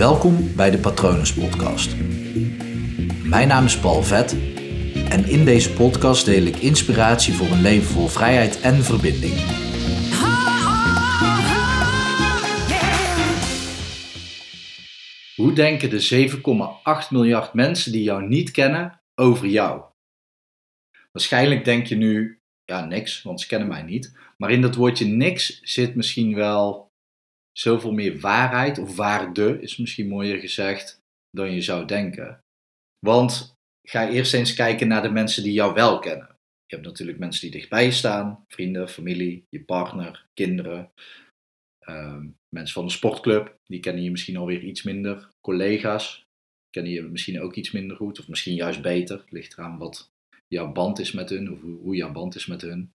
Welkom bij de Patronus Podcast. Mijn naam is Paul Vet en in deze podcast deel ik inspiratie voor een leven vol vrijheid en verbinding. Hoe denken de 7,8 miljard mensen die jou niet kennen over jou? Waarschijnlijk denk je nu, ja, niks, want ze kennen mij niet. Maar in dat woordje niks zit misschien wel zoveel meer waarheid, of waarde is misschien mooier gezegd, dan je zou denken. Want ga eerst eens kijken naar de mensen die jou wel kennen. Je hebt natuurlijk mensen die dichtbij je staan, vrienden, familie, je partner, kinderen, ehm, mensen van de sportclub, die kennen je misschien alweer iets minder, collega's kennen je misschien ook iets minder goed, of misschien juist beter. Het ligt eraan wat jouw band is met hun, of hoe jouw band is met hun.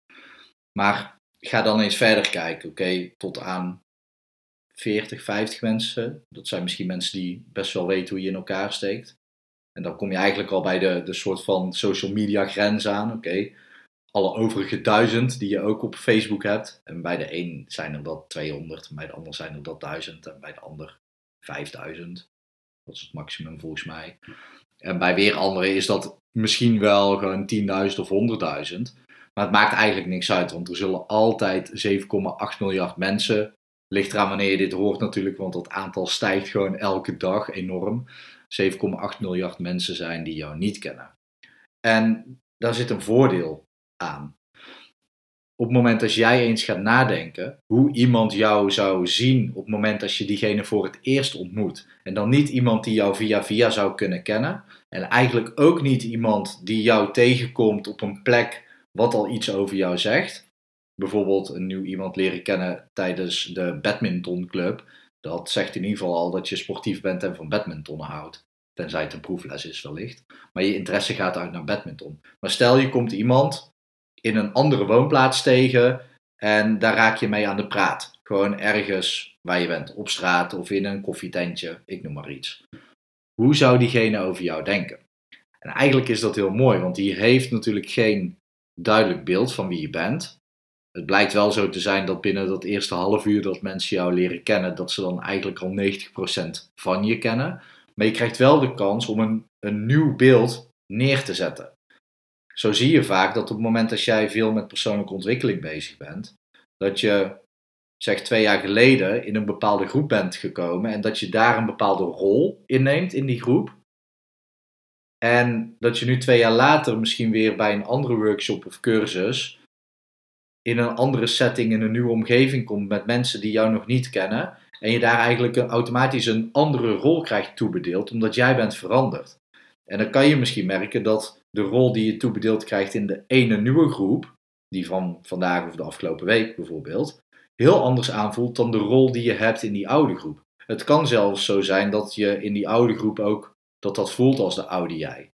Maar ga dan eens verder kijken, oké, tot aan 40, 50 mensen. Dat zijn misschien mensen die best wel weten hoe je in elkaar steekt. En dan kom je eigenlijk al bij de, de soort van social media grens aan. Oké, alle overige duizend die je ook op Facebook hebt. En bij de een zijn er dat 200, en bij de ander zijn er dat 1000 en bij de ander 5000. Dat is het maximum volgens mij. En bij weer anderen is dat misschien wel gewoon 10.000 of 100.000. Maar het maakt eigenlijk niks uit, want er zullen altijd 7,8 miljard mensen Ligt eraan wanneer je dit hoort natuurlijk, want dat aantal stijgt gewoon elke dag enorm. 7,8 miljard mensen zijn die jou niet kennen. En daar zit een voordeel aan. Op het moment dat jij eens gaat nadenken hoe iemand jou zou zien op het moment dat je diegene voor het eerst ontmoet. En dan niet iemand die jou via via zou kunnen kennen. En eigenlijk ook niet iemand die jou tegenkomt op een plek wat al iets over jou zegt bijvoorbeeld een nieuw iemand leren kennen tijdens de badmintonclub, dat zegt in ieder geval al dat je sportief bent en van badmintonnen houdt. Tenzij het een proefles is wellicht. Maar je interesse gaat uit naar badminton. Maar stel je komt iemand in een andere woonplaats tegen en daar raak je mee aan de praat. Gewoon ergens waar je bent, op straat of in een koffietentje, ik noem maar iets. Hoe zou diegene over jou denken? En eigenlijk is dat heel mooi, want die heeft natuurlijk geen duidelijk beeld van wie je bent het blijkt wel zo te zijn dat binnen dat eerste half uur dat mensen jou leren kennen, dat ze dan eigenlijk al 90% van je kennen. Maar je krijgt wel de kans om een, een nieuw beeld neer te zetten. Zo zie je vaak dat op het moment dat jij veel met persoonlijke ontwikkeling bezig bent, dat je zeg twee jaar geleden in een bepaalde groep bent gekomen en dat je daar een bepaalde rol inneemt in die groep. En dat je nu twee jaar later misschien weer bij een andere workshop of cursus in een andere setting, in een nieuwe omgeving komt met mensen die jou nog niet kennen. En je daar eigenlijk een, automatisch een andere rol krijgt toebedeeld, omdat jij bent veranderd. En dan kan je misschien merken dat de rol die je toebedeeld krijgt in de ene nieuwe groep, die van vandaag of de afgelopen week bijvoorbeeld, heel anders aanvoelt dan de rol die je hebt in die oude groep. Het kan zelfs zo zijn dat je in die oude groep ook dat dat voelt als de oude jij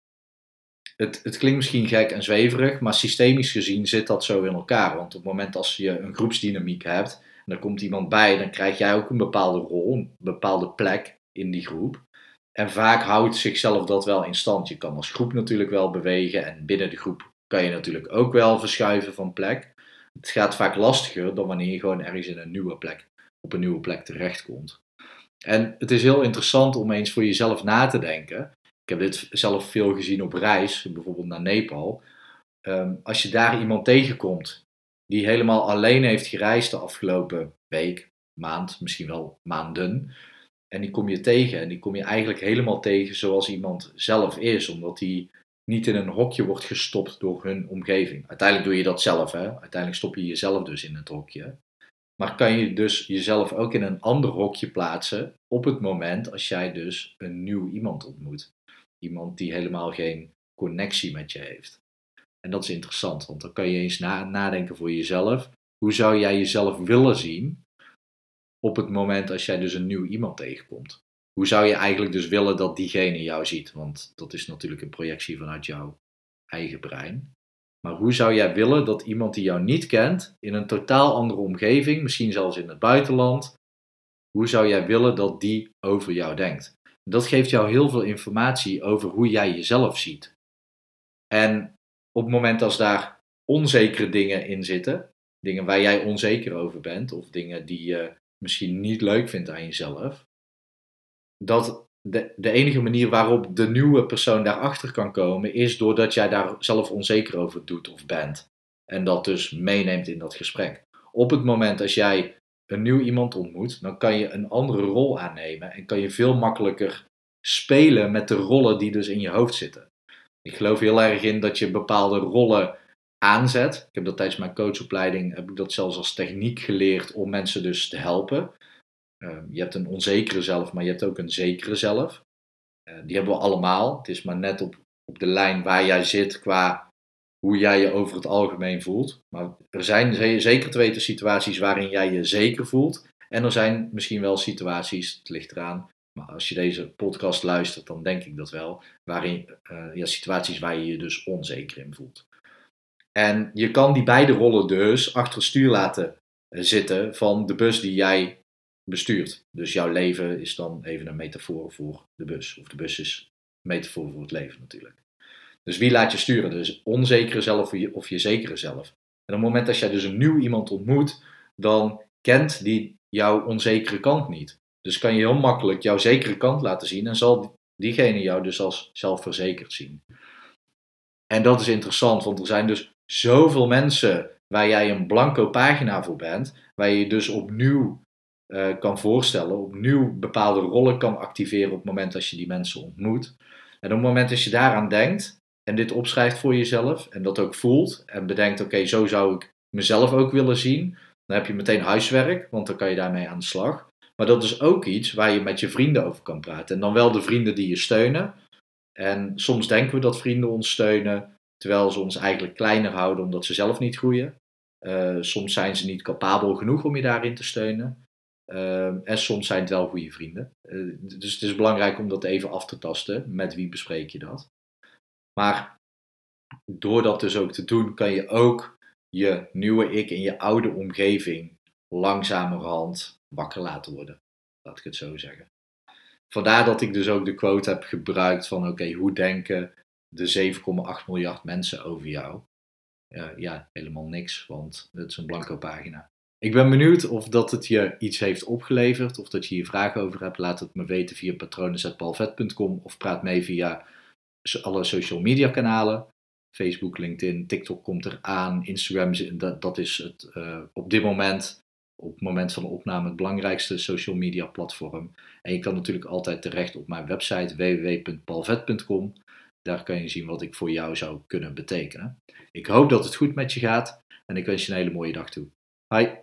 het, het klinkt misschien gek en zweverig, maar systemisch gezien zit dat zo in elkaar. Want op het moment als je een groepsdynamiek hebt en er komt iemand bij, dan krijg jij ook een bepaalde rol, een bepaalde plek in die groep. En vaak houdt zichzelf dat wel in stand. Je kan als groep natuurlijk wel bewegen en binnen de groep kan je natuurlijk ook wel verschuiven van plek. Het gaat vaak lastiger dan wanneer je gewoon ergens in een nieuwe plek, op een nieuwe plek terechtkomt. En het is heel interessant om eens voor jezelf na te denken. Ik heb dit zelf veel gezien op reis, bijvoorbeeld naar Nepal. Ehm, als je daar iemand tegenkomt die helemaal alleen heeft gereisd de afgelopen week, maand, misschien wel maanden. En die kom je tegen en die kom je eigenlijk helemaal tegen zoals iemand zelf is, omdat die niet in een hokje wordt gestopt door hun omgeving. Uiteindelijk doe je dat zelf, hè? uiteindelijk stop je jezelf dus in het hokje. Maar kan je dus jezelf ook in een ander hokje plaatsen op het moment als jij dus een nieuw iemand ontmoet iemand die helemaal geen connectie met je heeft. En dat is interessant, want dan kan je eens nadenken voor jezelf. Hoe zou jij jezelf willen zien op het moment als jij dus een nieuw iemand tegenkomt? Hoe zou je eigenlijk dus willen dat diegene jou ziet? Want dat is natuurlijk een projectie vanuit jouw eigen brein. Maar hoe zou jij willen dat iemand die jou niet kent, in een totaal andere omgeving, misschien zelfs in het buitenland, hoe zou jij willen dat die over jou denkt? Dat geeft jou heel veel informatie over hoe jij jezelf ziet. En op het moment als daar onzekere dingen in zitten, dingen waar jij onzeker over bent, of dingen die je misschien niet leuk vindt aan jezelf, dat de, de enige manier waarop de nieuwe persoon daarachter kan komen, is doordat jij daar zelf onzeker over doet of bent. En dat dus meeneemt in dat gesprek. Op het moment als jij een nieuw iemand ontmoet, dan kan je een andere rol aannemen en kan je veel makkelijker spelen met de rollen die dus in je hoofd zitten. Ik geloof heel erg in dat je bepaalde rollen aanzet. Ik heb dat tijdens mijn coachopleiding, heb ik dat zelfs als techniek geleerd om mensen dus te helpen. Ehm, je hebt een onzekere zelf, maar je hebt ook een zekere zelf. Uh, die hebben we allemaal. Het is maar net op, op de lijn waar jij zit qua hoe jij je over het algemeen voelt. Maar er zijn zeker te situaties waarin jij je zeker voelt. En er zijn misschien wel situaties, het ligt eraan, maar als je deze podcast luistert, dan denk ik dat wel, waarin, uh, ja, situaties waar je je dus onzeker in voelt. En je kan die beide rollen dus achter het stuur laten eh, zitten van de bus die jij bestuurt. Dus jouw leven is dan even een metafoor voor de bus. Of de bus is een metafoor voor het leven natuurlijk. Dus wie laat je sturen? Dus onzekere zelf of je, je zekere zelf. En op het moment dat jij dus een nieuw iemand ontmoet, dan kent die jouw onzekere kant niet. Dus kan je heel makkelijk jouw zekere kant laten zien en zal diegene jou dus als zelfverzekerd zien. En dat is interessant, want er zijn dus zoveel mensen waar jij een blanco pagina voor bent, waar je dus opnieuw uh, kan voorstellen, opnieuw bepaalde rollen kan activeren op het moment dat je die mensen ontmoet. En op het moment dat je daaraan denkt en dit opschrijft voor jezelf en dat ook voelt en bedenkt, oké, zo zou ik mezelf ook willen zien, dan heb je meteen huiswerk, want dan kan je daarmee aan de slag. Maar dat is ook iets waar je met je vrienden over kan praten. En dan wel de vrienden die je steunen. En soms denken we dat vrienden ons steunen, terwijl ze ons eigenlijk kleiner houden omdat ze zelf niet groeien. Uh, soms zijn ze niet capabel genoeg om je daarin te steunen. Uh, en soms zijn het wel goede vrienden. Uh, dus het is belangrijk om dat even af te tasten. Met wie bespreek je dat? Maar door dat dus ook te doen, kan je ook je nieuwe ik in je oude omgeving langzamerhand wakker laten worden. Laat ik het zo zeggen. Vandaar dat ik dus ook de quote heb gebruikt van oké, hoe denken de 7,8 miljard mensen over jou? Ja, helemaal niks, want het is een blanco pagina. Ik ben benieuwd of dat het je iets heeft opgeleverd, of dat je hier vragen over hebt. Laat het me weten via patronen.palvet.com of praat mee via alle social media kanalen. Facebook, LinkedIn, TikTok komt eraan, Instagram, dat, is het uh, op dit moment op het moment van de opname het belangrijkste social media platform. En je kan natuurlijk altijd terecht op mijn website www.palvet.com. Daar kan je zien wat ik voor jou zou kunnen betekenen. Ik hoop dat het goed met je gaat en ik wens je een hele mooie dag toe. Bye.